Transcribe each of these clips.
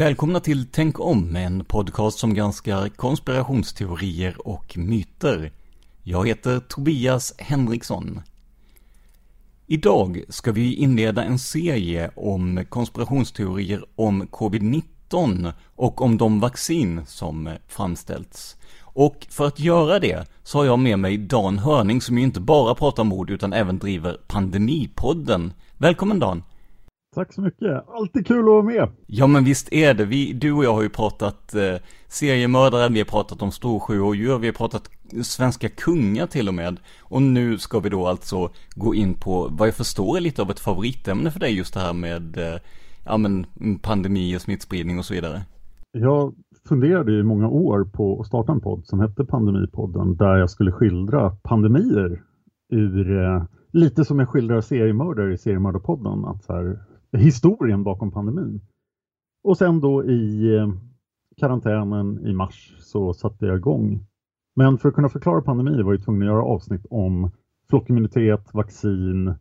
Välkomna till Tänk om, en podcast som granskar konspirationsteorier och myter. Jag heter Tobias Henriksson. Idag ska vi inleda en serie om konspirationsteorier om covid-19 och om de vaccin som framställts. Och för att göra det så har jag med mig Dan Hörning som ju inte bara pratar om ord utan även driver Pandemipodden. Välkommen Dan! Tack så mycket. Alltid kul att vara med. Ja men visst är det. Vi, du och jag har ju pratat eh, seriemördare, vi har pratat om storsjöodjur, vi har pratat svenska kungar till och med. Och nu ska vi då alltså gå in på vad jag förstår är lite av ett favoritämne för dig just det här med eh, ja, men, pandemi och smittspridning och så vidare. Jag funderade i många år på att starta en podd som hette Pandemipodden där jag skulle skildra pandemier ur eh, lite som jag skildrar seriemördare i seriemördarpodden. Att så här, historien bakom pandemin. Och sen då i eh, karantänen i mars så satte jag igång. Men för att kunna förklara pandemi var jag tvungen att göra avsnitt om flockimmunitet, vaccin,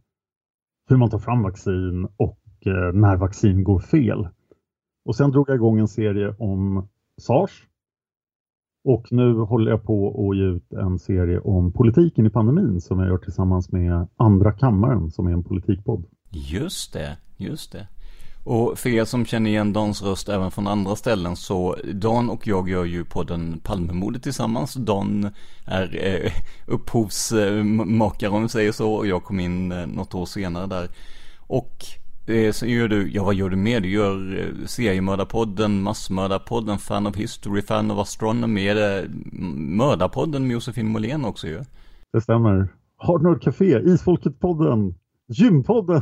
hur man tar fram vaccin och eh, när vaccin går fel. Och sen drog jag igång en serie om SARS. Och nu håller jag på att ge ut en serie om politiken i pandemin som jag gör tillsammans med Andra kammaren som är en politikpodd. Just det, just det. Och för er som känner igen Dans röst även från andra ställen så Dan och jag gör ju podden Palmemordet tillsammans. Dan är eh, upphovsmakare om vi säger så och jag kom in eh, något år senare där. Och eh, så gör du, ja vad gör du mer? Du gör eh, seriemördarpodden, massmördarpodden, Fan of History, Fan of Astronomy. Är det mm, mördarpodden med Josefin Måhlén också ju? Det stämmer. Hardnord Café, Isfolket-podden, Gympodden.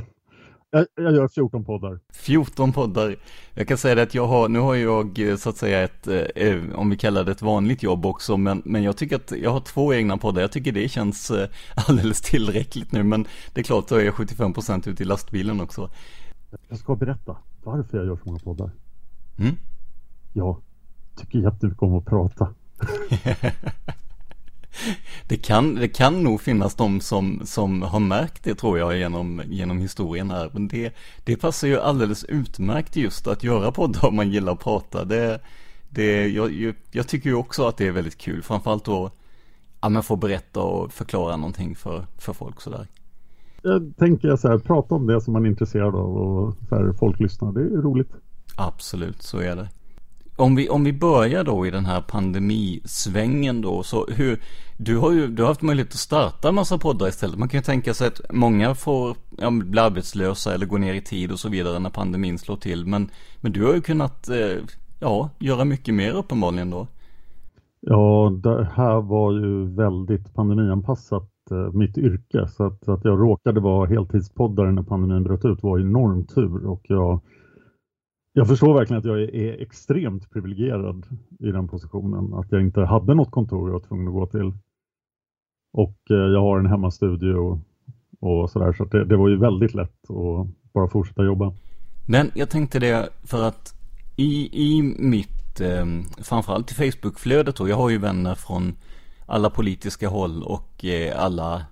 Jag, jag, gör 14 poddar. 14 poddar. Jag kan säga det att jag har, nu har jag eh, så att säga ett, eh, om vi kallar det ett vanligt jobb också, men, men jag tycker att jag har två egna poddar. Jag tycker det känns eh, alldeles tillräckligt nu, men det är klart, då är jag 75% ute i lastbilen också. Jag ska berätta varför jag gör så många poddar. Mm? Jag tycker jättemycket om att prata. Det kan, det kan nog finnas de som, som har märkt det tror jag genom, genom historien här. Men det, det passar ju alldeles utmärkt just att göra poddar om man gillar att prata. Det, det, jag, jag tycker ju också att det är väldigt kul. Framförallt då, ja men få berätta och förklara någonting för, för folk sådär. Jag tänker så här, prata om det som man är intresserad av och så här, folk lyssnar. Det är roligt. Absolut, så är det. Om vi, om vi börjar då i den här pandemisvängen då, så hur, du har ju du har haft möjlighet att starta en massa poddar istället. Man kan ju tänka sig att många får ja, bli arbetslösa eller gå ner i tid och så vidare när pandemin slår till. Men, men du har ju kunnat, eh, ja, göra mycket mer uppenbarligen då. Ja, det här var ju väldigt pandemianpassat eh, mitt yrke. Så att, att jag råkade vara heltidspoddare när pandemin bröt ut var enorm tur. Och jag, jag förstår verkligen att jag är, extremt privilegierad i den positionen. Att jag inte hade något kontor jag var tvungen att gå till. Och eh, jag har en hemmastudio och, och sådär. Så, så det, det var ju väldigt lätt att bara fortsätta jobba. Men jag tänkte det för att i, i mitt, eh, framförallt i Facebookflödet då, jag har ju vänner från alla politiska håll och eh, alla,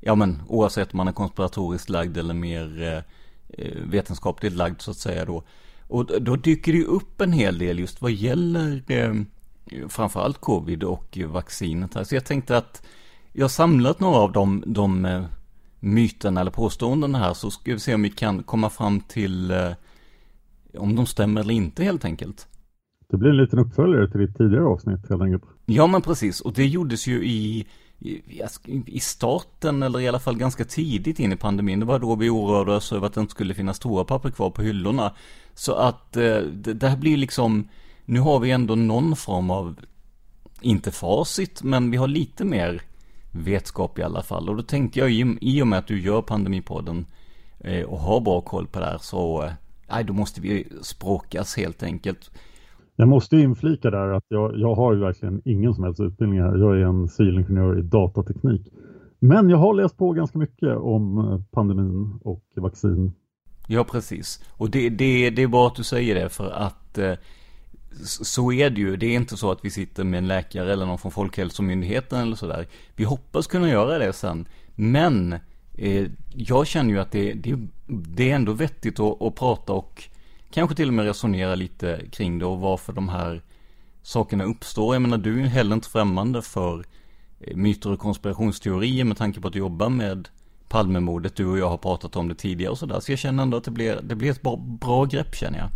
ja men oavsett om man är konspiratoriskt lagd eller mer eh, eh vetenskapligt lagd så att säga då. Och då dyker det ju upp en hel del just vad gäller eh, framförallt covid och vaccinet här. Så jag tänkte att jag har samlat några av de, de eh, myterna eller påståendena här så ska vi se om vi kan komma fram till eh, om de stämmer eller inte helt enkelt. Det blir en liten uppföljare till ditt tidigare avsnitt helt enkelt. Ja men precis, och det gjordes ju i, i, i starten eller i alla fall ganska tidigt in i pandemin. Det var då vi oroade oss över att det inte skulle finnas toapapper kvar på hyllorna. Så att eh, det, det här blir liksom, nu har vi ändå någon form av, inte facit, men vi har lite mer vetskap i alla fall. Och då tänkte jag i, och med att du gör Pandemipodden eh, och har bra koll på det här så, eh, nej då måste vi språkas helt enkelt. Jag måste inflika där att jag, jag har ju verkligen ingen som helst utbildning här. Jag är en civilingenjör i datateknik. Men jag har läst på ganska mycket om eh, pandemin och vaccin. Ja, precis. Och det, det, det är bra att du säger det för att eh, så är det ju. Det är inte så att vi sitter med en läkare eller någon från Folkhälsomyndigheten eller sådär. Vi hoppas kunna göra det sen. Men eh, jag känner ju att det, det, det är ändå vettigt att, att prata och kanske till och med resonera lite kring det och varför de här sakerna uppstår. Jag menar, du är heller inte främmande för eh, myter och konspirationsteorier med tanke på att du jobbar med Palmemordet. Du och jag har pratat om det tidigare och sådär. Så jag känner ändå att det blir, det blir ett bra, bra grepp känner jag.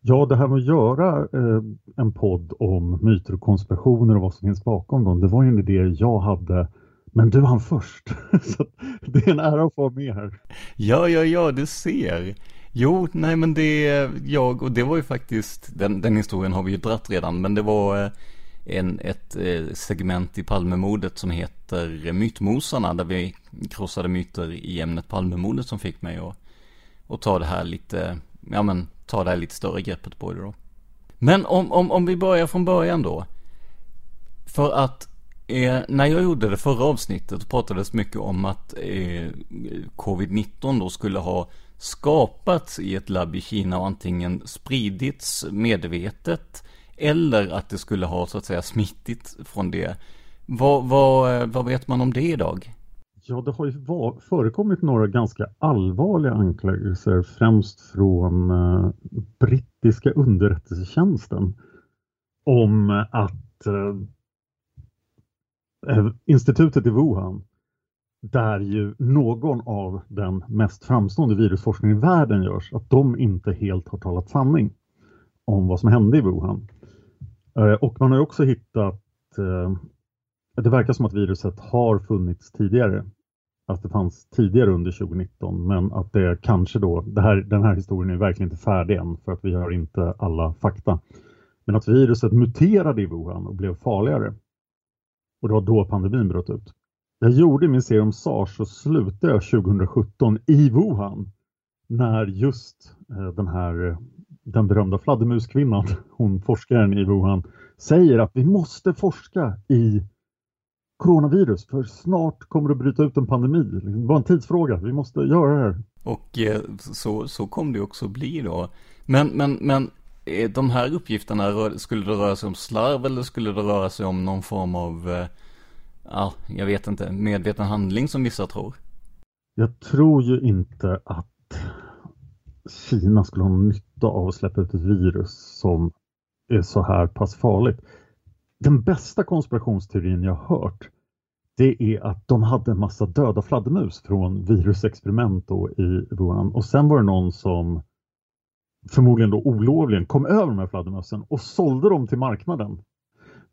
Ja, det här med att göra eh, en podd om myter och konspirationer och vad som finns bakom dem, det var ju en idé jag hade men du hann först. Så det är en ära att få vara med här. Ja, ja, ja, du ser. Jo, nej men det är jag och det var ju faktiskt, den, den historien har vi ju dratt redan, men det var eh, en, ett eh, segment i Palmemordet som heter Mytmosarna, där vi krossade myter i ämnet Palmemordet som fick mig att, att ta det här lite, ja men ta det här lite större greppet på det då. Men om, om, om vi börjar från början då. För att eh, när jag gjorde det förra avsnittet pratades mycket om att eh, covid-19 då skulle ha skapats i ett labb i Kina och antingen spridits medvetet eller att det skulle ha så att säga smittit från det. Vad, vad, vad vet man om det idag? Ja, det har ju var, förekommit några ganska allvarliga anklagelser, främst från eh, brittiska underrättelsetjänsten om att eh, eh institutet i Wuhan där ju någon av den mest framstående virusforskningen i världen görs, att de inte helt har talat sanning om vad som hände i Wuhan. Eh, och man har också hittat, eh, det verkar som att viruset har funnits tidigare, att det fanns tidigare under 2019, men att det kanske då, det här, den här historien är verkligen inte färdig än för att vi har inte alla fakta. Men att viruset muterade i Wuhan och blev farligare. Och det var då pandemin bröt ut. Jag gjorde min serie om SARS så slutade jag 2017 i Wuhan. När just eh, den här eh, den berömda fladdermuskvinnan, hon forskaren i Wuhan, säger att vi måste forska i coronavirus för snart kommer det bryta ut en pandemi. Liksom, det var en tidsfråga, vi måste göra det här. Och eh, så, så kom det också bli då. Men, men, men de här uppgifterna, skulle det röra sig om slarv eller skulle det röra sig om någon form av ja, jag vet inte, medveten handling som vissa tror. Jag tror ju inte att Kina skulle ha nytta av att släppa ut ett virus som är så här pass farligt. Den bästa konspirationsteorin jag har hört det är att de hade en massa döda fladdermus från virusexperiment då i Wuhan och sen var det någon som förmodligen då olovligen kom över de här fladdermössen och sålde dem till marknaden.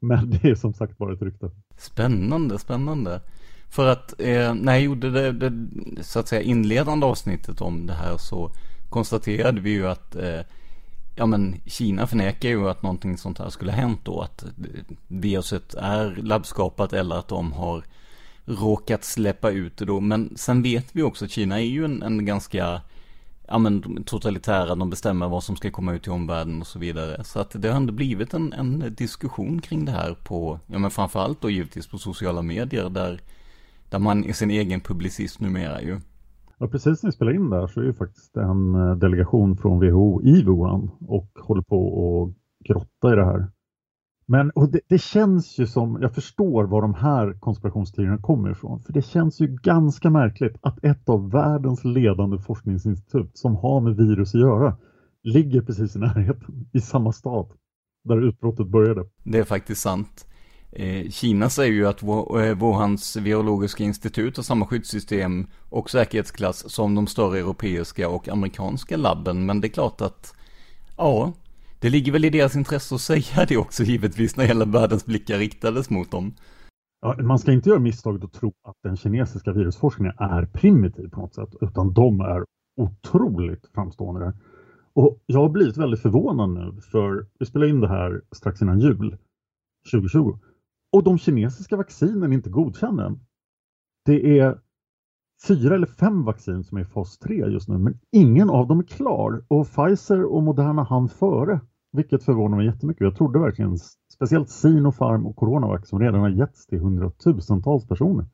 Men det är som sagt bara ett rykte. Spännande, spännande. För att eh, när jag gjorde det, det, så att säga inledande avsnittet om det här så konstaterade vi ju att eh, ja men Kina förnekar ju att någonting sånt här skulle ha hänt då. Att viruset är labbskapat eller att de har råkat släppa ut det då. Men sen vet vi också att Kina är ju en, en ganska ja men totalitära, de bestämmer vad som ska komma ut till omvärlden och så vidare. Så att det har ändå blivit en, en diskussion kring det här på, ja men framförallt då givetvis på sociala medier där, där man är sin egen publicist numera ju. Ja, precis när vi spelar in där så är ju faktiskt en eh, delegation från WHO i Wuhan och håller på att grotta i det här. Men det, det, känns ju som, jag förstår var de här konspirationsteorierna kommer ifrån, för det känns ju ganska märkligt att ett av världens ledande forskningsinstitut som har med virus att göra ligger precis i närheten, i samma stad där utbrottet började. Det är faktiskt sant. Eh, Kina säger ju att eh, Wuhans virologiska institut har samma skyddssystem och säkerhetsklass som de större europeiska och amerikanska labben, men det är klart att, ja, det ligger väl i deras intresse att säga det också givetvis när hela världens blickar riktades mot dem. Ja, man ska inte göra misstaget att tro att den kinesiska virusforskningen är primitiv på något sätt, utan de är otroligt framstående där. Och jag har blivit väldigt förvånad nu, för vi spelar in det här strax innan jul 2020. Och de kinesiska vaccinen är inte godkända än. Det är fyra eller fem vaccin som är i fas 3 just nu, men ingen av dem är klar. Och Pfizer och Moderna hann före, vilket förvånar mig jättemycket. Jag trodde verkligen, speciellt Sinopharm och Coronavac som redan har getts till hundratusentals personer.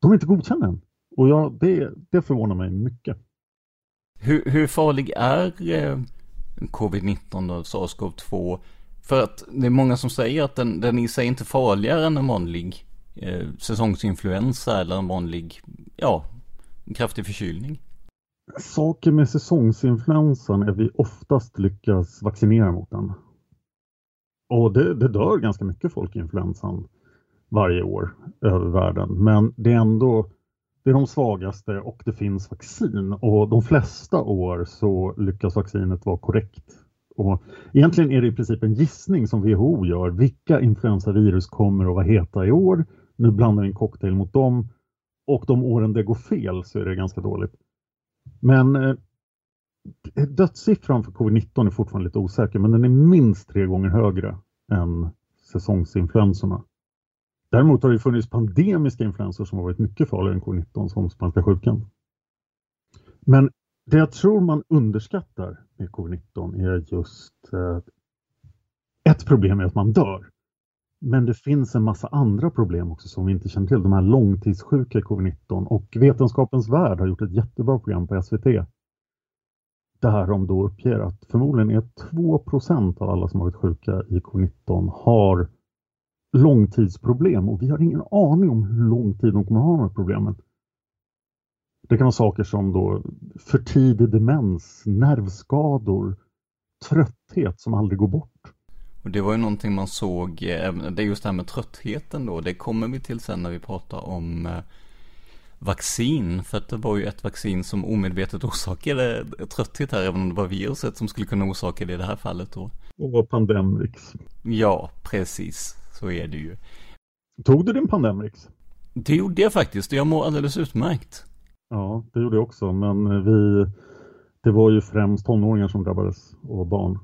De är inte godkända än. Och ja, det, det förvånar mig mycket. Hur, hur farlig är eh, covid-19 och SARS-CoV-2? För att det är många som säger att den, den i sig inte är farligare än en vanlig eh, säsongsinfluensa eller en vanlig, ja, kraftig förkylning. Saker med säsongsinfluensan är vi oftast lyckas vaccinera mot den. Och det, det dör ganska mycket folk i influensan varje år över världen. Men det är ändå det är de svagaste och det finns vaccin och de flesta år så lyckas vaccinet vara korrekt. Och egentligen är det i princip en gissning som WHO gör. Vilka influensavirus kommer att vara heta i år nu blandar vi en cocktail mot dem och de åren det går fel så är det ganska dåligt. Men eh, dödssiffran för covid-19 är fortfarande lite osäker men den är minst tre gånger högre än säsongsinfluensorna. Däremot har det funnits pandemiska influensor som har varit mycket farligare än covid-19 som spanska sjukan. Men det jag tror man underskattar med covid-19 är just eh, ett problem är att man dör. Men det finns en massa andra problem också som vi inte känner till. De här långtidssjuka i covid-19 och Vetenskapens Värld har gjort ett jättebra program på SVT. Där de då uppger att förmodligen är 2% av alla som har varit sjuka i covid-19 har långtidsproblem och vi har ingen aning om hur lång tid de kommer att ha de här problemen. Det kan vara saker som då för tidig demens, nervskador, trötthet som aldrig går bort. Och det var ju någonting man såg, eh, det är just det här med tröttheten då, det kommer vi till sen när vi pratar om eh, vaccin. För att det var ju ett vaccin som omedvetet orsakade trötthet här, även om det var viruset som skulle kunna orsaka det i det här fallet då. Och Pandemrix. Ja, precis. Så är det ju. Tog du din Pandemrix? Det gjorde jag faktiskt, jag mår alldeles utmärkt. Ja, det gjorde jag också, men vi, det var ju främst tonåringar som drabbades och barn.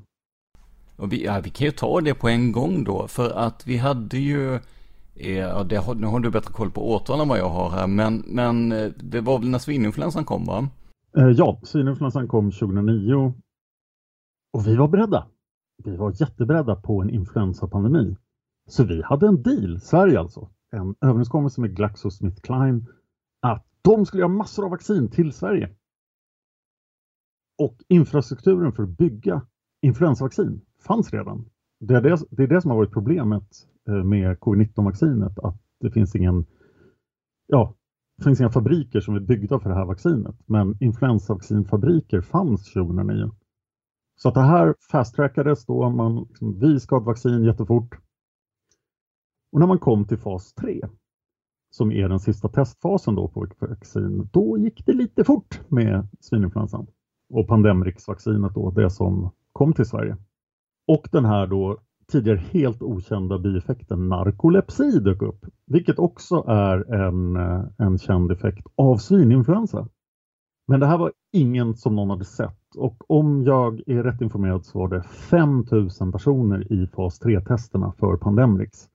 Och vi, ja, vi kan ju ta det på en gång då, för att vi hade ju, eh, ja, det, nu har du bättre koll på årtal än vad jag har här, men, men eh, det var väl när svininfluensan kom va? Eh, ja, svininfluensan kom 2009 och vi var beredda. Vi var jätteberedda på en influensapandemi. Så vi hade en deal, Sverige alltså, en överenskommelse med GlaxoSmithKline att de skulle göra massor av vaccin till Sverige. Och infrastrukturen för att bygga influensavaccin fanns redan. Det är det, det är det som har varit problemet eh, med covid-19-vaccinet. Att det finns ingen, ja, det finns inga fabriker som är byggda för det här vaccinet. Men influensavaccinfabriker fanns 2009. Så att det här fast-trackades då, man, liksom, vi ska ha ett vaccin jättefort. Och när man kom till fas 3, som är den sista testfasen då på vaccin, då gick det lite fort med svininfluensan. Och Pandemrix-vaccinet då, det som kom till Sverige. Och den här då tidigare helt okända bieffekten narkolepsi dök upp, vilket också är en, eh, en känd effekt av svininfluensa. Men det här var ingen som någon hade sett och om jag är rätt informerad så var det 5000 personer i fas 3-testerna för Pandemrix.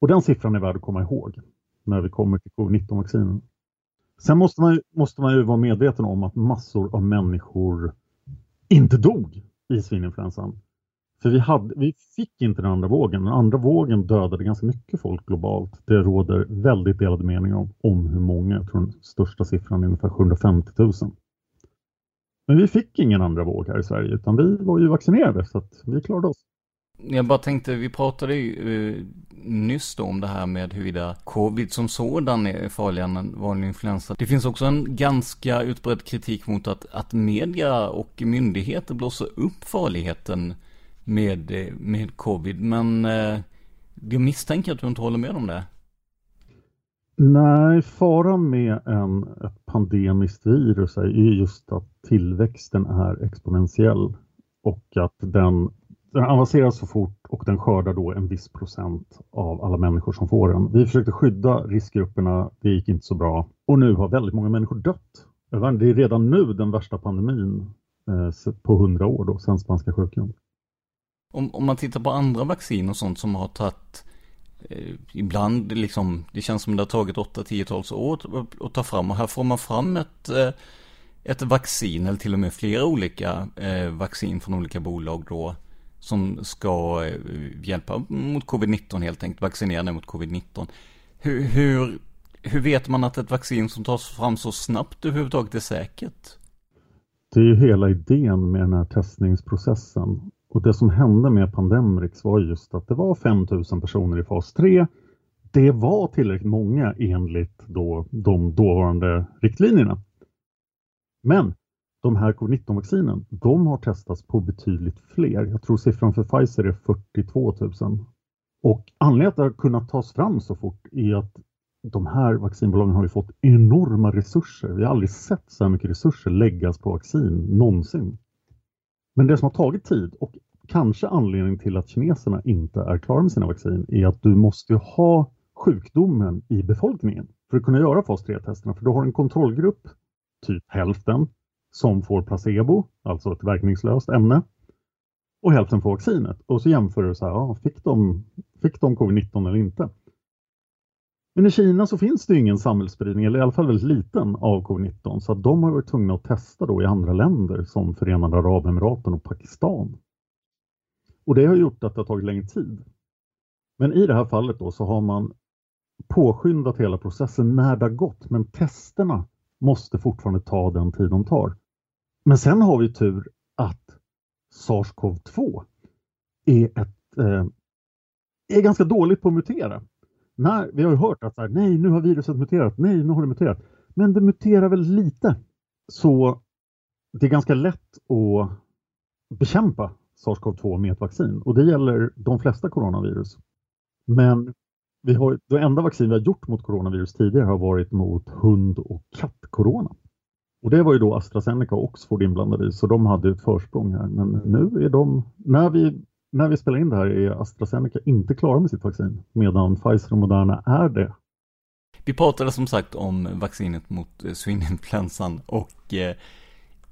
Och den siffran är värd att komma ihåg när vi kommer till covid-19-vaccinen. Sen måste man, ju, måste man ju vara medveten om att massor av människor inte dog i svininfluensan. För vi, hade, vi fick inte den andra vågen. Den andra vågen dödade ganska mycket folk globalt. Det råder väldigt delade meningar om, om hur många. Jag tror den största siffran är ungefär 750 000. Men vi fick ingen andra våg här i Sverige utan vi var ju vaccinerade så att vi klarade oss. Jag bara tänkte, vi pratade ju eh, nyss då om det här med huruvida covid som sådan är farligare än en vanlig influensa. Det finns också en ganska utbredd kritik mot att, att media och myndigheter blåser upp farligheten med, eh, med covid. Men eh, jag misstänker att du inte håller med om det. Nej, faran med en, ett pandemiskt virus är just att tillväxten är exponentiell och att den, den avancerar så fort och den skördar då en viss procent av alla människor som får den. Vi försökte skydda riskgrupperna, det gick inte så bra och nu har väldigt många människor dött. Det är redan nu den värsta pandemin eh, på hundra år då, sen spanska sjukan. Om, om man tittar på andra vaccin och sånt som har tagit eh, ibland liksom, det känns som det har tagit 8-10-tals år att ta fram och här får man fram ett, eh, ett vaccin eller till och med flera olika eh, vaccin från olika bolag då som ska eh, hjälpa mot covid-19 helt enkelt, vaccinera mot covid-19. Hur, hur, hur vet man att ett vaccin som tas fram så snabbt överhuvudtaget är säkert? Det är ju hela idén med den här testningsprocessen. Och det som hände med Pandemrix var just att det var 5000 personer i fas 3. Det var tillräckligt många enligt då de dåvarande riktlinjerna. Men de här covid-19-vaccinen, de har testats på betydligt fler. Jag tror siffran för Pfizer är 42 000. Och anledningen att det har kunnat tas fram så fort är att de här vaccinbolagen har ju fått enorma resurser. Vi har aldrig sett så här mycket resurser läggas på vaccin någonsin. Men det som har tagit tid och kanske anledningen till att kineserna inte är klara med sina vaccin är att du måste ha sjukdomen i befolkningen för att kunna göra fas 3-testerna. För du har en kontrollgrupp, typ hälften, som får placebo, alltså ett verkningslöst ämne. Och hälften får vaccinet. Och så jämför du så här, ja, fick de, fick de covid-19 eller inte? Men i Kina så finns det ingen samhällsspridning, eller i alla fall väldigt liten, av covid-19. Så att de har varit tvungna att testa då i andra länder som Förenade Arabemiraten och Pakistan. Och det har gjort att det har tagit längre tid. Men i det här fallet då så har man påskyndat hela processen när det har gått, men testerna måste fortfarande ta den tid de tar. Men sen har vi tur att SARS-CoV-2 är, ett, eh, är ganska dåligt på att mutera. När, vi har ju hört att så här, nej, nu har viruset muterat, nej, nu har det muterat. Men det muterar väldigt lite. Så det är ganska lätt att bekämpa SARS-CoV-2 med ett vaccin och det gäller de flesta coronavirus. Men vi har, det enda vaccin vi har gjort mot coronavirus tidigare har varit mot hund och katt-corona. Och det var ju då AstraZeneca och Oxford inblandade i, så de hade ett försprång här. Men nu är de, när vi, när vi spelar in det här är AstraZeneca inte klara med sitt vaccin, medan Pfizer och Moderna är det. Vi pratade som sagt om vaccinet mot eh, svininfluensan och eh,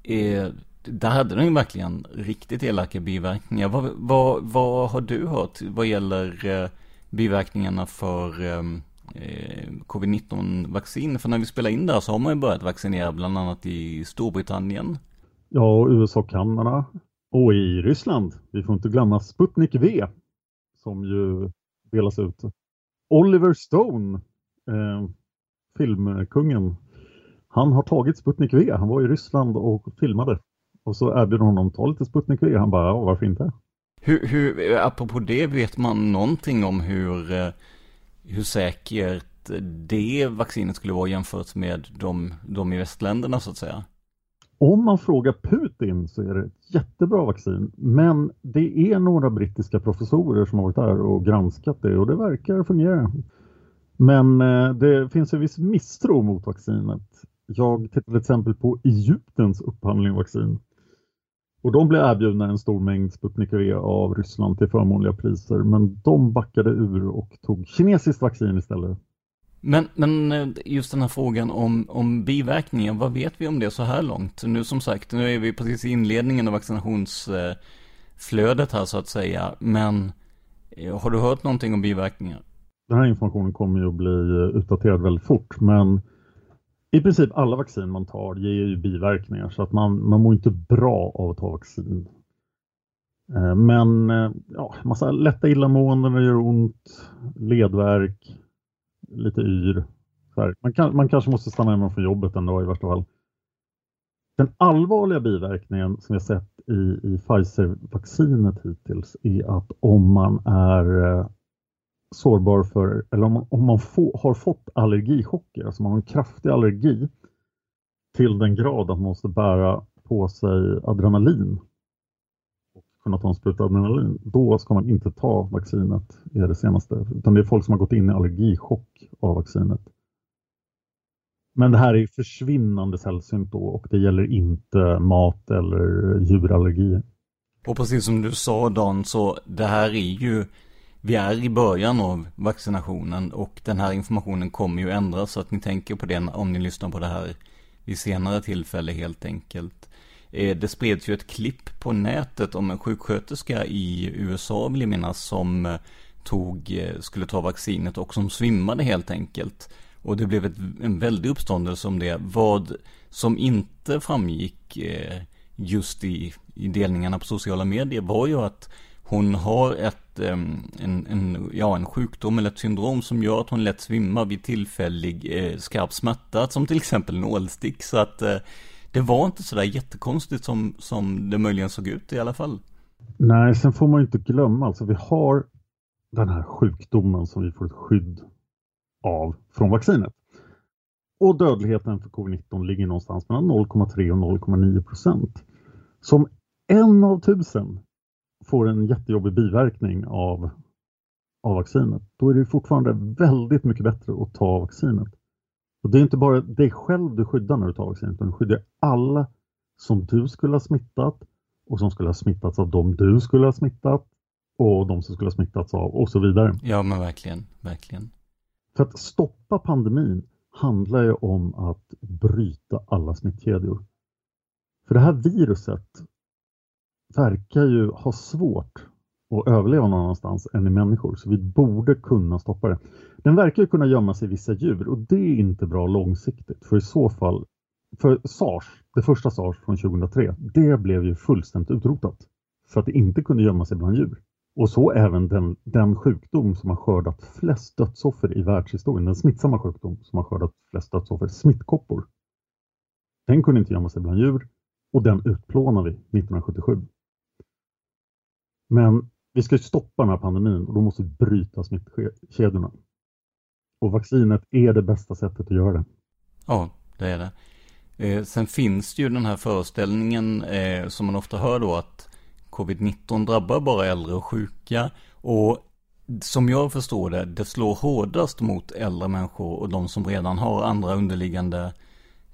eh, där hade den ju verkligen riktigt elaka biverkningar. Vad, vad, vad har du hört vad gäller eh, biverkningarna för ehm, eh, covid-19-vaccin? För när vi spelar in där så har man ju börjat vaccinera bland annat i Storbritannien. Ja, USA, Kanada och i Ryssland. Vi får inte glömma Sputnik V som ju delas ut. Oliver Stone, eh, filmkungen, han har tagit Sputnik V. Han var i Ryssland och filmade. Och så erbjuder honom ta lite Sputnik V. Han bara, ja varför inte? Hur, hur, apropå det, vet man någonting om hur, eh, hur säkert det vaccinet skulle vara jämfört med de, de i västländerna så att säga? Om man frågar Putin så är det ett jättebra vaccin. Men det är några brittiska professorer som har varit där och granskat det och det verkar fungera. Men eh, det finns en viss misstro mot vaccinet. Jag tittade till exempel på Egyptens upphandling av vaccin. Och de blev erbjudna en stor mängd Sputnik V av Ryssland till förmånliga priser. Men de backade ur och tog kinesiskt vaccin istället. Men, men eh, just den här frågan om, om biverkningar, vad vet vi om det så här långt? Nu som sagt, nu är vi precis i inledningen av vaccinationsflödet här så att säga. Men eh, har du hört någonting om biverkningar? Den här informationen kommer ju att bli eh, utdaterad väldigt fort, men i princip alla vaccin man tar ger ju biverkningar så att man, man mår inte bra av att ta vaccin. Men ja, massa lätta illamåenden, det gör ont, ledvärk, lite yr. Man, kan, man kanske måste stanna hemma från jobbet en dag i värsta fall. Den allvarliga biverkningen som vi sett i, i Pfizer-vaccinet hittills är att om man är eh, sårbar för, eller om, om man få, har fått allergichocker, alltså man har en kraftig allergi till den grad att man måste bära på sig adrenalin kunna ta en spruta adrenalin, då ska man inte ta vaccinet, är det senaste. Utan det är folk som har gått in i allergichock av vaccinet. Men det här är försvinnande sällsynt då och det gäller inte mat eller djurallergier. Och precis som du sa Dan, så det här är ju, vi är i början av vaccinationen och den här informationen kommer ju ändras så att ni tänker på det om ni lyssnar på det här vid senare tillfälle helt enkelt. Eh, det spreds ju ett klipp på nätet om en sjuksköterska i USA vill jag minnas som eh, tog, eh, skulle ta vaccinet och som svimmade helt enkelt. Och det blev ett, en väldig uppståndelse om det. Vad som inte framgick just i, i delningarna på sociala medier var ju att hon har ett, en, en, ja, en sjukdom eller ett syndrom som gör att hon lätt svimmar vid tillfällig skarp smärta, som till exempel nålstick. Så att det var inte sådär jättekonstigt som, som det möjligen såg ut i alla fall. Nej, sen får man ju inte glömma, alltså vi har den här sjukdomen som vi får ett skydd av från vaccinet. Och dödligheten för covid-19 ligger någonstans mellan 0,3 och 0,9 procent. Som en av tusen får en jättejobbig biverkning av, av vaccinet, då är det fortfarande väldigt mycket bättre att ta vaccinet. Och Det är inte bara dig själv du skyddar när du tar vaccin, utan du skyddar alla som du skulle ha smittat och som skulle ha smittats av dem du skulle ha smittat och de som skulle ha smittats av och så vidare. Ja, men verkligen, verkligen. För att stoppa pandemin handlar ju om att bryta alla smittkedjor. För det här viruset verkar ju ha svårt att överleva någon annanstans än i människor, så vi borde kunna stoppa det. Den verkar ju kunna gömma sig i vissa djur och det är inte bra långsiktigt, för i så fall, för sars, det första sars från 2003, det blev ju fullständigt utrotat för att det inte kunde gömma sig bland djur. Och så även den, den sjukdom som har skördat flest dödsoffer i världshistorien, den smittsamma sjukdom som har skördat flest dödsoffer, smittkoppor. Den kunde inte gömma sig bland djur och den utplånade vi 1977. Men vi ska stoppa den här pandemin och då måste vi bryta smittkedjorna. Och vaccinet är det bästa sättet att göra det. Ja, det är det. Eh, sen finns det ju den här föreställningen eh, som man ofta hör då att covid-19 drabbar bara äldre och sjuka. Och som jag förstår det, det slår hårdast mot äldre människor och de som redan har andra underliggande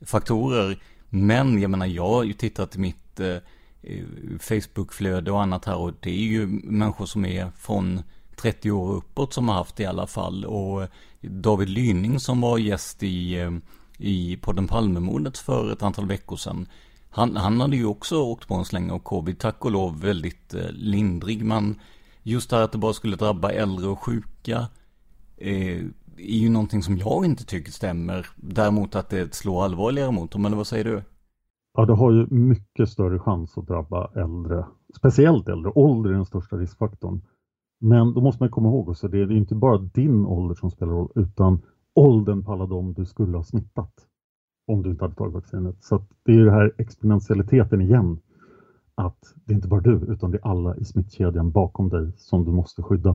faktorer. Men jag menar, jag har ju tittat i mitt eh, Eh, Facebookflöde och annat här och det är ju människor som är från 30 år uppåt som har haft det i alla fall. Och David Lyning som var gäst i, eh, i podden Palmemordet för ett antal veckor sedan. Han, han hade ju också åkt på en släng av covid, tack och lov väldigt eh, lindrig. Men just det här att det bara skulle drabba äldre och sjuka eh, är ju någonting som jag inte tycker stämmer. Däremot att det slår allvarligare mot dem, eller vad säger du? Ja, det har ju mycket större chans att drabba äldre, speciellt äldre. Ålder är den största riskfaktorn. Men då måste man komma ihåg också, det är inte bara din ålder som spelar roll, utan åldern på alla de du skulle ha smittat om du inte hade tagit vaccinet. Så det är det här exponentialiteten igen. Att det är inte bara du, utan det är alla i smittkedjan bakom dig som du måste skydda.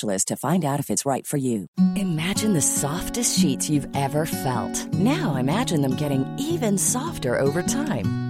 to find out if it's right for you. Imagine the softest sheets you've ever felt. Now imagine them getting even softer over time.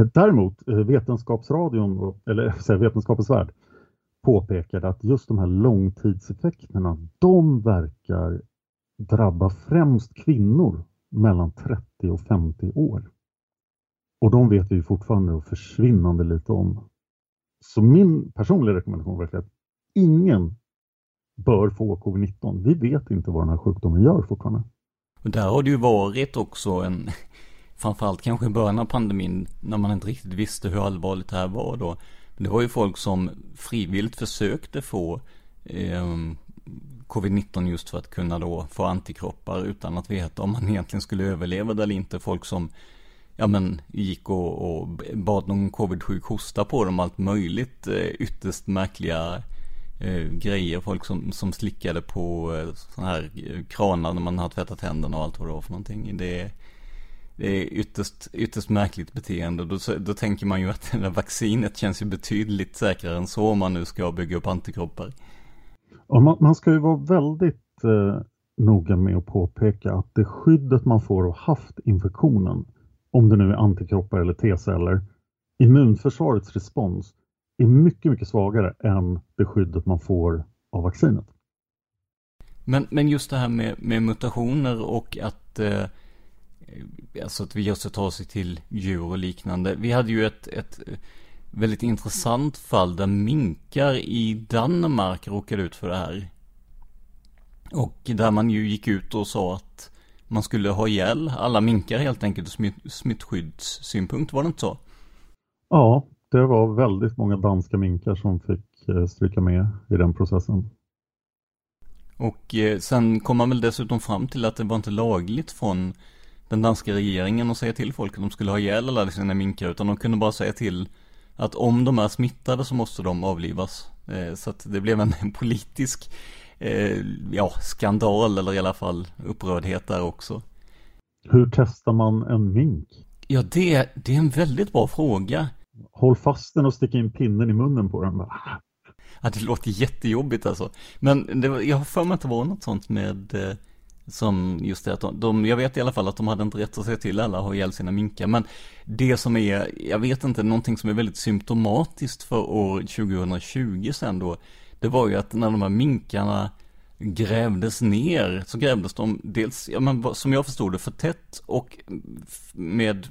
Eh, däremot, eh, Vetenskapsradion, eller Vetenskapens Värld, påpekade att just de här långtidseffekterna, de verkar drabba främst kvinnor mellan 30 och 50 år. Och de vet vi ju fortfarande försvinnande lite om. Så min personliga rekommendation är att ingen bör få covid-19. Vi vet inte vad den här sjukdomen gör fortfarande. Och där har det ju varit också en, framförallt kanske i början av pandemin, när man inte riktigt visste hur allvarligt det här var då. Men det var ju folk som frivilligt försökte få eh, covid-19 just för att kunna då få antikroppar utan att veta om man egentligen skulle överleva det eller inte. Folk som ja men gick och, och bad någon covid-sjuk hosta på dem allt möjligt eh, ytterst märkliga eh, grejer. Folk som, som slickade på eh, sådana här eh, kranar när man har tvättat händerna och allt vad det var för någonting. Det det är ytterst, ytterst märkligt beteende. Då, då tänker man ju att det där vaccinet känns ju betydligt säkrare än så om man nu ska bygga upp antikroppar. Ja, man, man ska ju vara väldigt eh, noga med att påpeka att det skyddet man får av haft infektionen om det nu är antikroppar eller T-celler, immunförsvarets respons är mycket, mycket svagare än det skyddet man får av vaccinet. Men, men just det här med, med mutationer och att, eh, alltså att viruset tar sig till djur och liknande. Vi hade ju ett, ett väldigt intressant fall där minkar i Danmark råkade ut för det här. Och där man ju gick ut och sa att man skulle ha ihjäl alla minkar helt enkelt ur smitt, smittskyddssynpunkt, var det inte så? Ja, det var väldigt många danska minkar som fick eh, stryka med i den processen. Och eh, sen kom man väl dessutom fram till att det var inte lagligt från den danska regeringen att säga till folk att de skulle ha ihjäl alla sina minkar, utan de kunde bara säga till att om de är smittade så måste de avlivas. Eh, så att det blev en politisk eh, ja, skandal eller i alla fall upprördhet där också. Hur testar man en mink? Ja, det, det är en väldigt bra fråga. Håll fast den och stick in pinnen i munnen på den. Ja, det låter jättejobbigt alltså. Men det, jag har för mig att det var något sånt med eh, som just det att de, de, jag vet i alla fall att de hade inte rätt att säga till alla att ha ihjäl sina minkar. Men det som är, jag vet inte, någonting som är väldigt symptomatiskt för år 2020 sen då, det var ju att när de här minkarna grävdes ner så grävdes de dels, ja men som jag förstod det, för tätt och med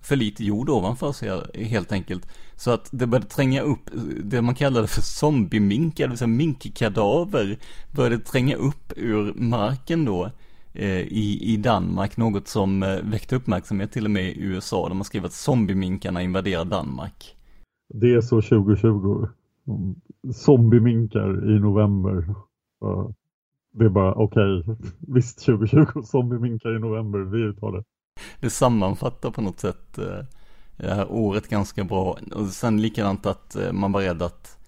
för lite jord ovanför sig helt enkelt. Så att det började tränga upp, det man kallade för zombieminkar, det vill säga minkkadaver, började tränga upp ur marken då eh, i, i Danmark, något som eh, väckte uppmärksamhet till och med i USA, där man skrev att zombieminkarna invaderar Danmark. Det är så 2020. Zombieminkar i november. Det är bara okej, okay. visst 2020 zombieminkar i november, vi tar det. Det sammanfattar på något sätt eh, det här året ganska bra. Och sen likadant att eh, man var rädd att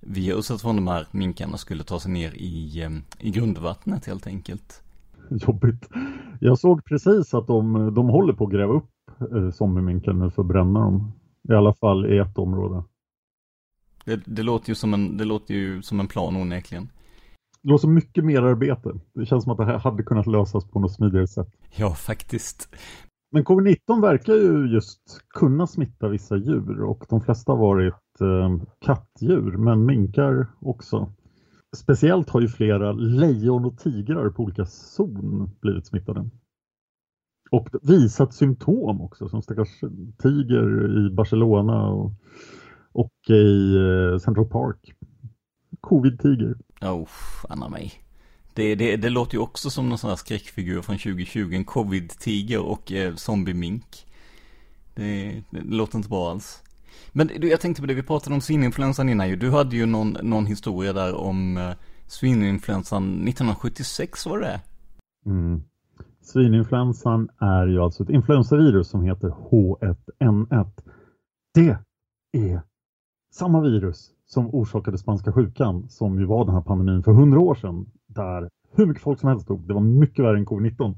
viruset från de här minkarna skulle ta sig ner i, eh, i grundvattnet helt enkelt. Jobbigt. Jag såg precis att de, de håller på att gräva upp zombieminkar nu för att bränna dem. I alla fall i ett område. Det, det, låter ju som en, det låter ju som en plan onekligen. Det låter mycket mer arbete. Det känns som att det här hade kunnat lösas på något smidigare sätt. Ja, faktiskt. Men covid-19 verkar ju just kunna smitta vissa djur och de flesta har varit eh, kattdjur, men minkar också. Speciellt har ju flera lejon och tigrar på olika zon blivit smittade. Och visat symptom också, som stackars tiger i Barcelona och, och i eh, Central Park. Covid-tiger. Oh, Anna mig. Det, det, det låter ju också som någon sån här skräckfigur från 2020, en covid-tiger och eh, zombie-mink. Det, det, det, låter inte bra alls. Men du, jag tänkte på det, vi pratade om svininfluensan innan ju. Du hade ju någon, någon historia där om eh, svininfluensan 1976, var det mm. Svininfluensan är ju alltså ett influensavirus som heter H1N1. Det är samma virus som orsakade spanska sjukan som ju var den här pandemin för hundra år sedan där hur mycket folk som helst dog. Det var mycket värre än covid-19.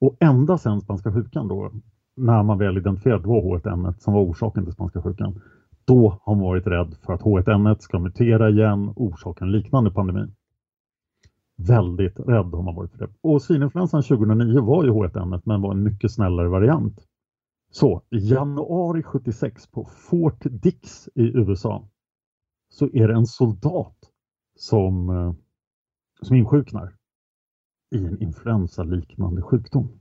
Och ända sedan spanska sjukan då, när man väl identifierade det var H1N1 som var orsaken till spanska sjukan, då har man varit rädd för att H1N1 ska mutera igen och orsaka en liknande pandemi. Väldigt rädd har man varit för det. Och svininfluensan 2009 var ju H1N1 men var en mycket snällare variant. Så i januari 76 på Fort Dix i USA så är det en soldat som, eh, som insjuknar i en influensaliknande sjukdom.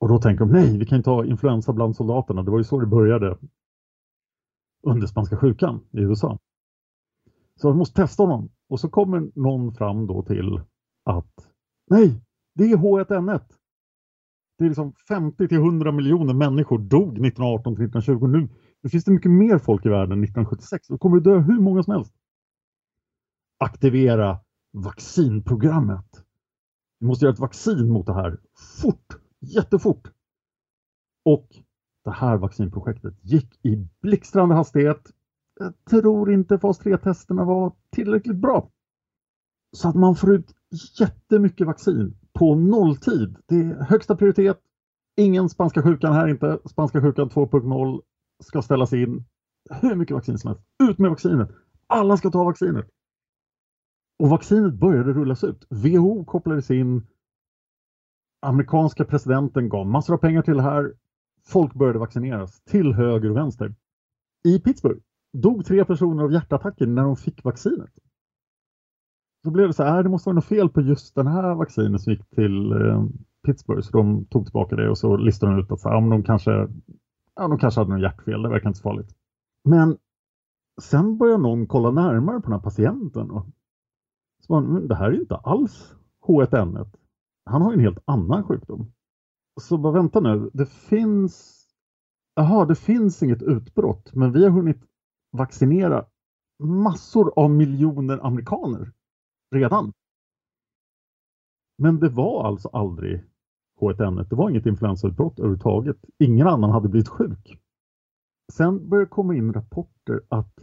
Och då tänker de, nej, vi kan inte ha influensa bland soldaterna. Det var ju så det började under spanska sjukan i USA. Så de måste testa honom. Och så kommer någon fram då till att nej, det är H1N1. Det är liksom 50 till 100 miljoner människor dog 1918 till 1920. Nu, nu finns det mycket mer folk i världen 1976. Då kommer det dö hur många som helst. Aktivera vaccinprogrammet. Vi måste göra ett vaccin mot det här fort, jättefort. Och det här vaccinprojektet gick i blixtrande hastighet. Jag tror inte fas 3-testerna var tillräckligt bra. Så att man får ut jättemycket vaccin på nolltid. Det är högsta prioritet. Ingen spanska sjukan här inte. Spanska sjukan 2.0 ska ställas in. Hur mycket vaccin som helst. Ut med vaccinet. Alla ska ta vaccinet. Och vaccinet började rullas ut. WHO kopplades in. Amerikanska presidenten gav massor av pengar till det här. Folk började vaccineras till höger och vänster. I Pittsburgh dog tre personer av hjärtattacker när de fick vaccinet. Så blev det så här, äh, det måste vara något fel på just den här vaccinen som gick till eh, Pittsburgh. Så de tog tillbaka det och så listade de ut att så, ja, de, kanske, ja, de kanske hade något hjärtfel, det verkar inte så farligt. Men sen börjar någon kolla närmare på den här patienten. Och, så man, det här är inte alls H1N1. Han har en helt annan sjukdom. Så bara vänta nu, det finns Jaha, det finns inget utbrott, men vi har hunnit vaccinera massor av miljoner amerikaner redan. Men det var alltså aldrig H1N1. Det var inget influensautbrott överhuvudtaget. Ingen annan hade blivit sjuk. Sen började det komma in rapporter att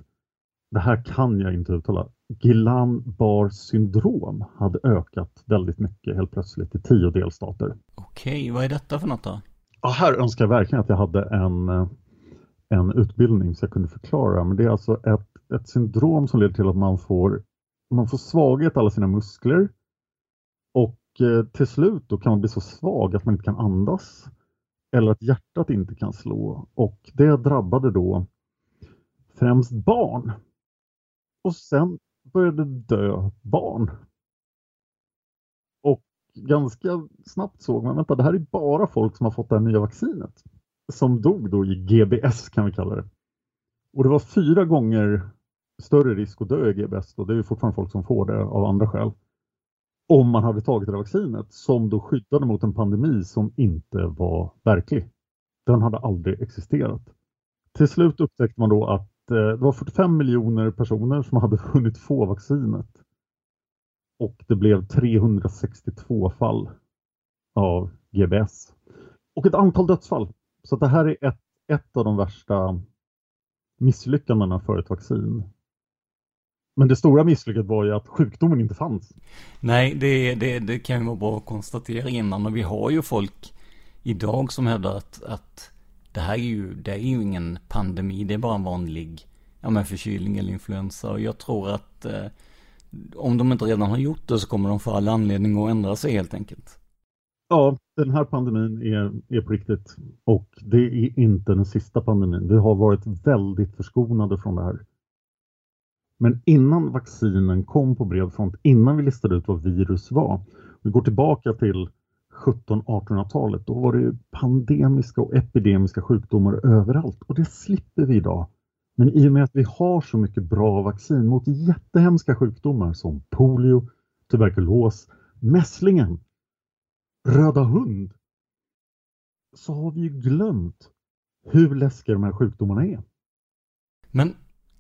det här kan jag inte uttala. Guillain-Barr syndrom hade ökat väldigt mycket helt plötsligt i tio delstater. Okej, vad är detta för något då? Ja, här önskar jag verkligen att jag hade en, en utbildning så jag kunde förklara. Men det är alltså ett, ett syndrom som leder till att man får man får svaghet i alla sina muskler och eh, till slut då kan man bli så svag att man inte kan andas eller att hjärtat inte kan slå och det drabbade då främst barn. Och sen började dö barn. Och ganska snabbt såg man, vänta det här är bara folk som har fått det här nya vaccinet. Som dog då i GBS kan vi kalla det. Och det var fyra gånger större risk att dö i GBS och det är ju fortfarande folk som får det av andra skäl. Om man hade tagit det där vaccinet som då skyddade mot en pandemi som inte var verklig. Den hade aldrig existerat. Till slut upptäckte man då att eh, det var 45 miljoner personer som hade hunnit få vaccinet. Och det blev 362 fall av GBS. Och ett antal dödsfall. Så det här är ett, ett av de värsta misslyckandena för ett vaccin. Men det stora misslyckat var ju att sjukdomen inte fanns. Nej, det, det, det kan ju vara bra att konstatera innan. Och vi har ju folk idag som hävdar att, att det här är ju, det är ju ingen pandemi. Det är bara en vanlig ja, men förkylning eller influensa. Och jag tror att eh, om de inte redan har gjort det så kommer de få all anledning att ändra sig helt enkelt. Ja, den här pandemin är, är på riktigt och det är inte den sista pandemin. Vi har varit väldigt förskonade från det här. Men innan vaccinen kom på bred front, innan vi listade ut vad virus var, vi går tillbaka till 1700-1800-talet, då var det pandemiska och epidemiska sjukdomar överallt och det slipper vi idag. Men i och med att vi har så mycket bra vaccin mot jättehemska sjukdomar som polio, tuberkulos, mässlingen, röda hund, så har vi ju glömt hur läskiga de här sjukdomarna är. Men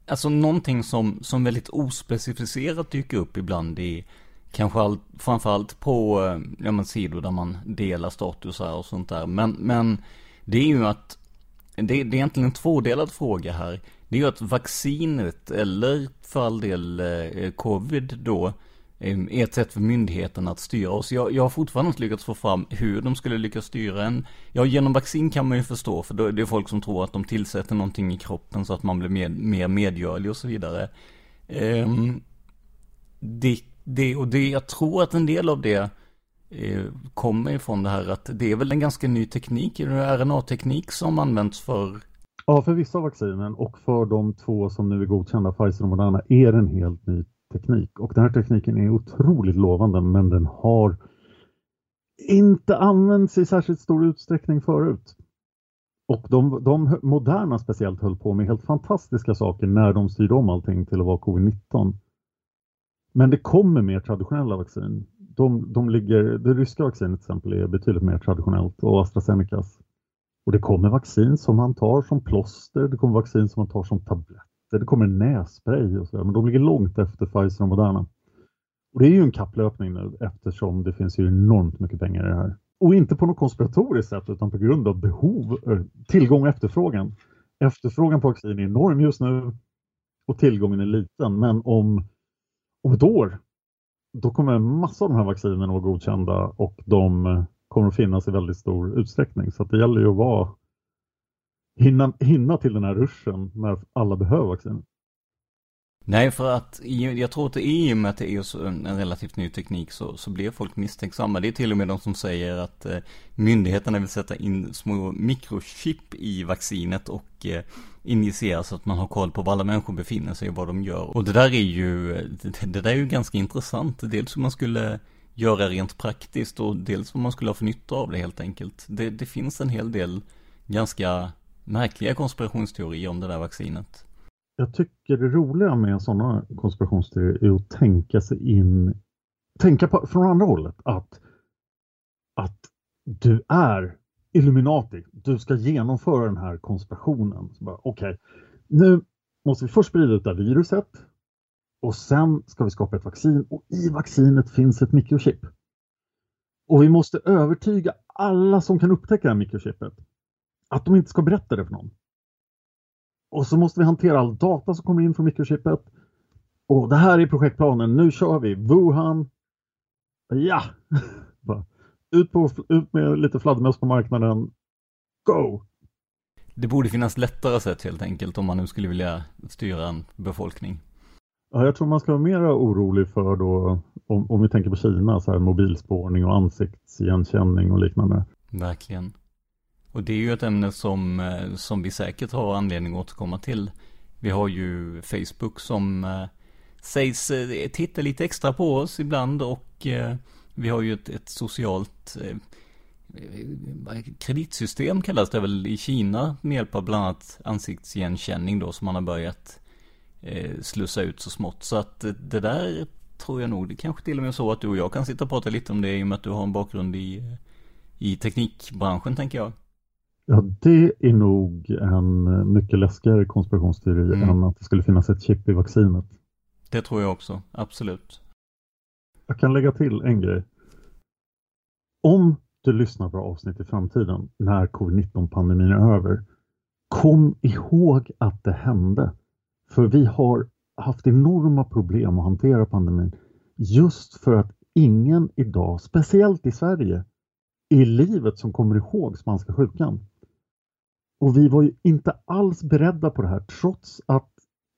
alltså någonting som, som väldigt ospecificerat dyker upp ibland i kanske all, framförallt på eh, ja, men sidor där man delar statusar och sånt där. Men, men det är ju att det, det är egentligen en tvådelad fråga här. Det är ju att vaccinet, eller för all del eh, covid då, är ett sätt för myndigheten att styra oss. Jag, jag har fortfarande inte lyckats få fram hur de skulle lyckas styra en. Ja, genom vaccin kan man ju förstå, för då är det folk som tror att de tillsätter någonting i kroppen så att man blir mer, mer medgörlig och så vidare. Um, det, det, och det, jag tror att en del av det eh, kommer ifrån det här att det är väl en ganska ny teknik, RNA-teknik som används för Ja, för vissa av vaccinen och för de två som nu är godkända, Pfizer och Moderna, är det en helt ny teknik. Och den här tekniken är otroligt lovande men den har inte använts i särskilt stor utsträckning förut. Och de, de moderna speciellt höll på med helt fantastiska saker när de styrde om allting till att vara covid-19. Men det kommer mer traditionella vaccin. De, de ligger, det ryska vaccinet till exempel är betydligt mer traditionellt och AstraZenecas. Och det kommer vaccin som man tar som plåster, det kommer vaccin som man tar som tablett det kommer nässpray och sådär, men de ligger långt efter Pfizer och Moderna. Och det är ju en kapplöpning nu eftersom det finns ju enormt mycket pengar i det här. Och inte på något konspiratoriskt sätt utan på grund av behov, eh, tillgång och efterfrågan. Efterfrågan på vaccin är enorm just nu och tillgången är liten. Men om, om ett år, då kommer en massa av de här vaccinerna att vara godkända och de eh, kommer att finnas i väldigt stor utsträckning. Så det gäller ju att vara hinna, hinna till den här ruschen när alla behöver vaccinet. Nej, för att jag tror att i och med att det är en relativt ny teknik så, så blir folk misstänksamma. Det är till och med de som säger att eh, myndigheterna vill sätta in små mikrochip i vaccinet och eh, injicera så att man har koll på var alla människor befinner sig och vad de gör. Och det där är ju, det, det där är ju ganska intressant. Dels hur man skulle göra rent praktiskt och dels vad man skulle ha för nytta av det helt enkelt. Det, det finns en hel del ganska märkliga konspirationsteorier om det där vaccinet. Jag tycker det roliga med sådana konspirationsteorier är att tänka sig in, tänka på, från andra hållet att, att du är Illuminati, du ska genomföra den här konspirationen. Okej, okay, nu måste vi först sprida ut det här viruset och sen ska vi skapa ett vaccin och i vaccinet finns ett mikrochip. Och vi måste övertyga alla som kan upptäcka det här mikrochippet att de inte ska berätta det för någon. Och så måste vi hantera all data som kommer in från mikrochippet. Och det här är projektplanen, nu kör vi! Wuhan! Ja! ut, på, ut med lite fladdermöss på marknaden. Go! Det borde finnas lättare sätt helt enkelt om man nu skulle vilja styra en befolkning. Ja, jag tror man ska vara mer orolig för då, om, om vi tänker på Kina, så här mobilspårning och ansiktsigenkänning och liknande. Verkligen. Och det är ju ett ämne som, eh, som vi säkert har anledning att återkomma till. Vi har ju Facebook som eh, sägs eh, titta lite extra på oss ibland och Vi har ju ett, ett socialt kreditsystem kallas det väl i Kina med hjälp av bland annat ansiktsigenkänning då som man har börjat slussa ut så smått. Så att det där tror jag nog, det kanske till och med är så att du och jag kan sitta och prata lite om det i och med att du har en bakgrund i, i teknikbranschen tänker jag. Ja, det är nog en mycket läskigare konspirationsteori mm. än att det skulle finnas ett chip i vaccinet. Det tror jag också, absolut. Jag kan lägga till en grej. Om du lyssnar på avsnitt i framtiden när covid-19-pandemin är över, kom ihåg att det hände. För vi har haft enorma problem att hantera pandemin just för att ingen idag, speciellt i Sverige, i livet som kommer ihåg spanska sjukan. Och vi var ju inte alls beredda på det här trots att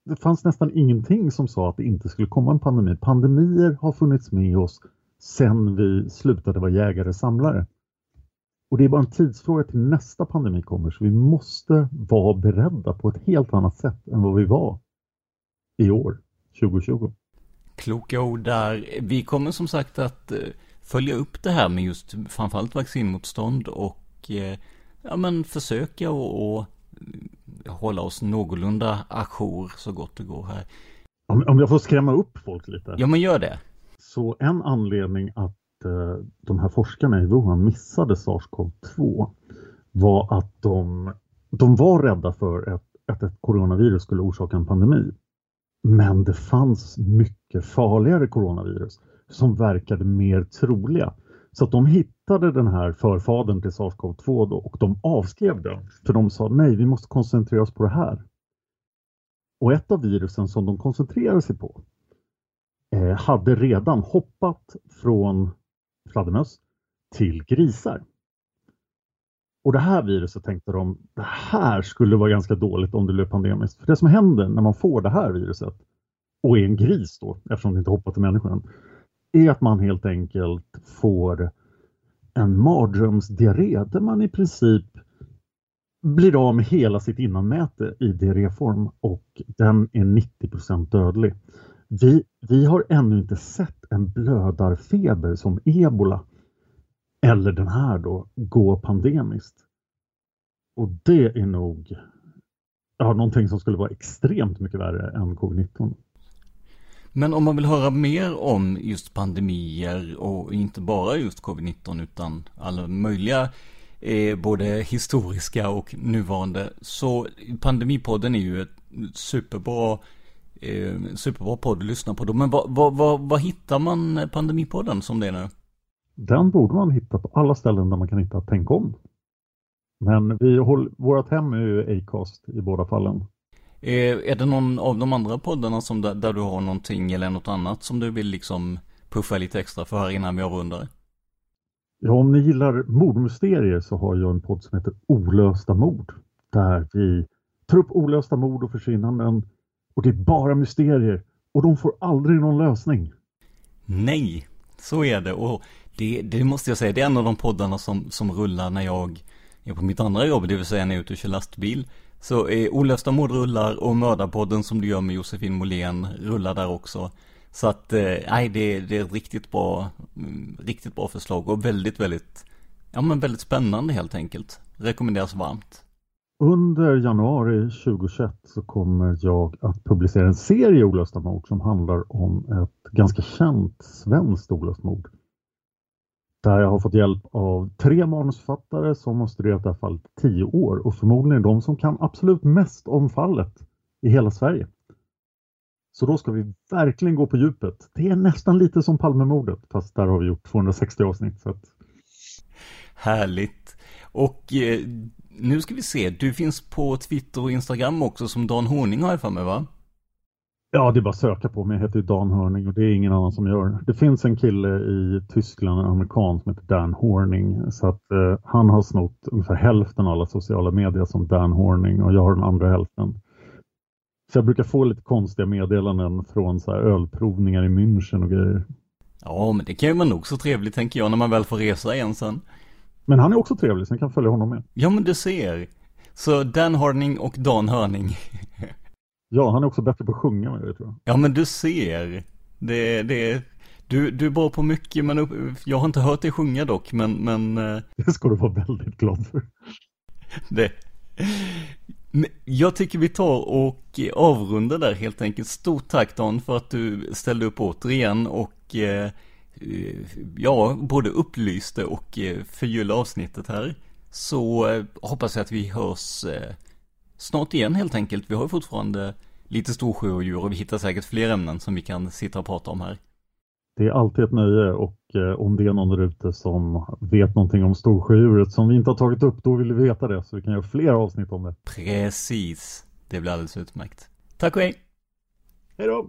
det fanns nästan ingenting som sa att det inte skulle komma en pandemi. Pandemier har funnits med oss sedan vi slutade vara jägare samlare. Och det är bara en tidsfråga till nästa pandemi kommer så vi måste vara beredda på ett helt annat sätt än vad vi var i år, 2020. Kloka ord där. Vi kommer som sagt att eh, följa upp det här med just framförallt vaccinmotstånd och eh, ja, men försöka och, och hålla oss någorlunda ajour så gott det går här. Om, om jag får skrämma upp folk lite. Ja, men gör det. Så en anledning att eh, de här forskarna i Wuhan missade SARS-CoV-2 var att de, de var rädda för att, att ett coronavirus skulle orsaka en pandemi. Men det fanns mycket farligare coronavirus som verkade mer troliga. Så att de hittade den här förfadern till SARS-CoV-2 då, och de avskrev den. För de sa nej, vi måste koncentrera oss på det här. Och ett av virusen som de koncentrerade sig på eh, hade redan hoppat från fladdermöss till grisar. Och det här viruset tänkte de, det här skulle vara ganska dåligt om det blev pandemiskt. För det som händer när man får det här viruset och är en gris då, eftersom det inte hoppar till människan, är att man helt enkelt får en mardrömsdiarré där man i princip blir av med hela sitt innanmäte i diarréform och den är 90% dödlig. Vi, vi har ännu inte sett en blödarfeber som ebola eller den här då gå pandemiskt. Och det är nog ja, någonting som skulle vara extremt mycket värre än covid-19. Men om man vill höra mer om just pandemier och inte bara just covid-19 utan alla möjliga eh, både historiska och nuvarande så Pandemipodden är ju ett superbra eh, superbra podd att lyssna på. Då. Men vad, va, va, va hittar man Pandemipodden som det är nu? Den borde man hitta på alla ställen där man kan hitta Tänk om. Men vi håller, vårt hem är ju Acast i båda fallen. Är, är det någon av de andra poddarna som där, där, du har någonting eller något annat som du vill liksom puffa lite extra för här innan vi avrundar? Ja, om ni gillar mordmysterier så har jag en podd som heter Olösta mord. Där vi tar upp olösta mord och försvinnanden. Och det är bara mysterier. Och de får aldrig någon lösning. Nej, så är det. Och det, det måste jag säga, det är en av de poddarna som, som rullar när jag är på mitt andra jobb, det vill säga när jag är ute och kör lastbil. Så är Olösta mord rullar och Mördarpodden som du gör med Josefin Molén rullar där också. Så att, eh, nej, det, det är ett riktigt bra, mm, riktigt bra förslag och väldigt, väldigt, ja men väldigt spännande helt enkelt. Rekommenderas varmt. Under januari 2021 så kommer jag att publicera en serie olösta mord som handlar om ett ganska känt svenskt olöst mord. Där jag har fått hjälp av tre manusförfattare som har studerat det här fallet i tio år och förmodligen de som kan absolut mest om fallet i hela Sverige. Så då ska vi verkligen gå på djupet. Det är nästan lite som Palmemordet fast där har vi gjort 260 avsnitt. Så att... Härligt. Och eh, nu ska vi se, du finns på Twitter och Instagram också som Dan Horning har jag för mig va? Ja, det är bara att söka på mig. Jag heter Dan Hörning och det är ingen annan som gör. Det finns en kille i Tyskland, en amerikan som heter Dan Horning. Så att eh, han har snott ungefär hälften av alla sociala medier som Dan Horning och jag har den andra hälften. Så jag brukar få lite konstiga meddelanden från så här ölprovningar i München och grejer. Ja, men det kan ju vara nog så trevligt tänker jag när man väl får resa igen sen. Men han är också trevlig, så jag kan följa honom med. Ja, men du ser. Så Dan Horning och Dan Hörning. Ja, han är också bättre på att sjunga med det tror jag. Ja, men du ser. Det, det, Du, du är bra på mycket, men jag har inte hört dig sjunga dock, men... men eh, det ska du vara väldigt glad för. Det. Jag tycker vi tar och avrundar där helt enkelt. Stort tack Dan för att du ställde upp återigen och eh, ja, både upplyste och eh, förgyllde avsnittet här. Så hoppas jag att vi hörs snart igen helt enkelt. Vi har fortfarande lite storsjöodjur och vi hittar säkert fler ämnen som vi kan sitta och prata om här. Det är alltid ett nöje och eh, om det är någon där ute som vet någonting om storsjödjuret som vi inte har tagit upp, då vill vi veta det så vi kan göra fler avsnitt om det. Precis, det blir alldeles utmärkt. Tack och hej! Hej då!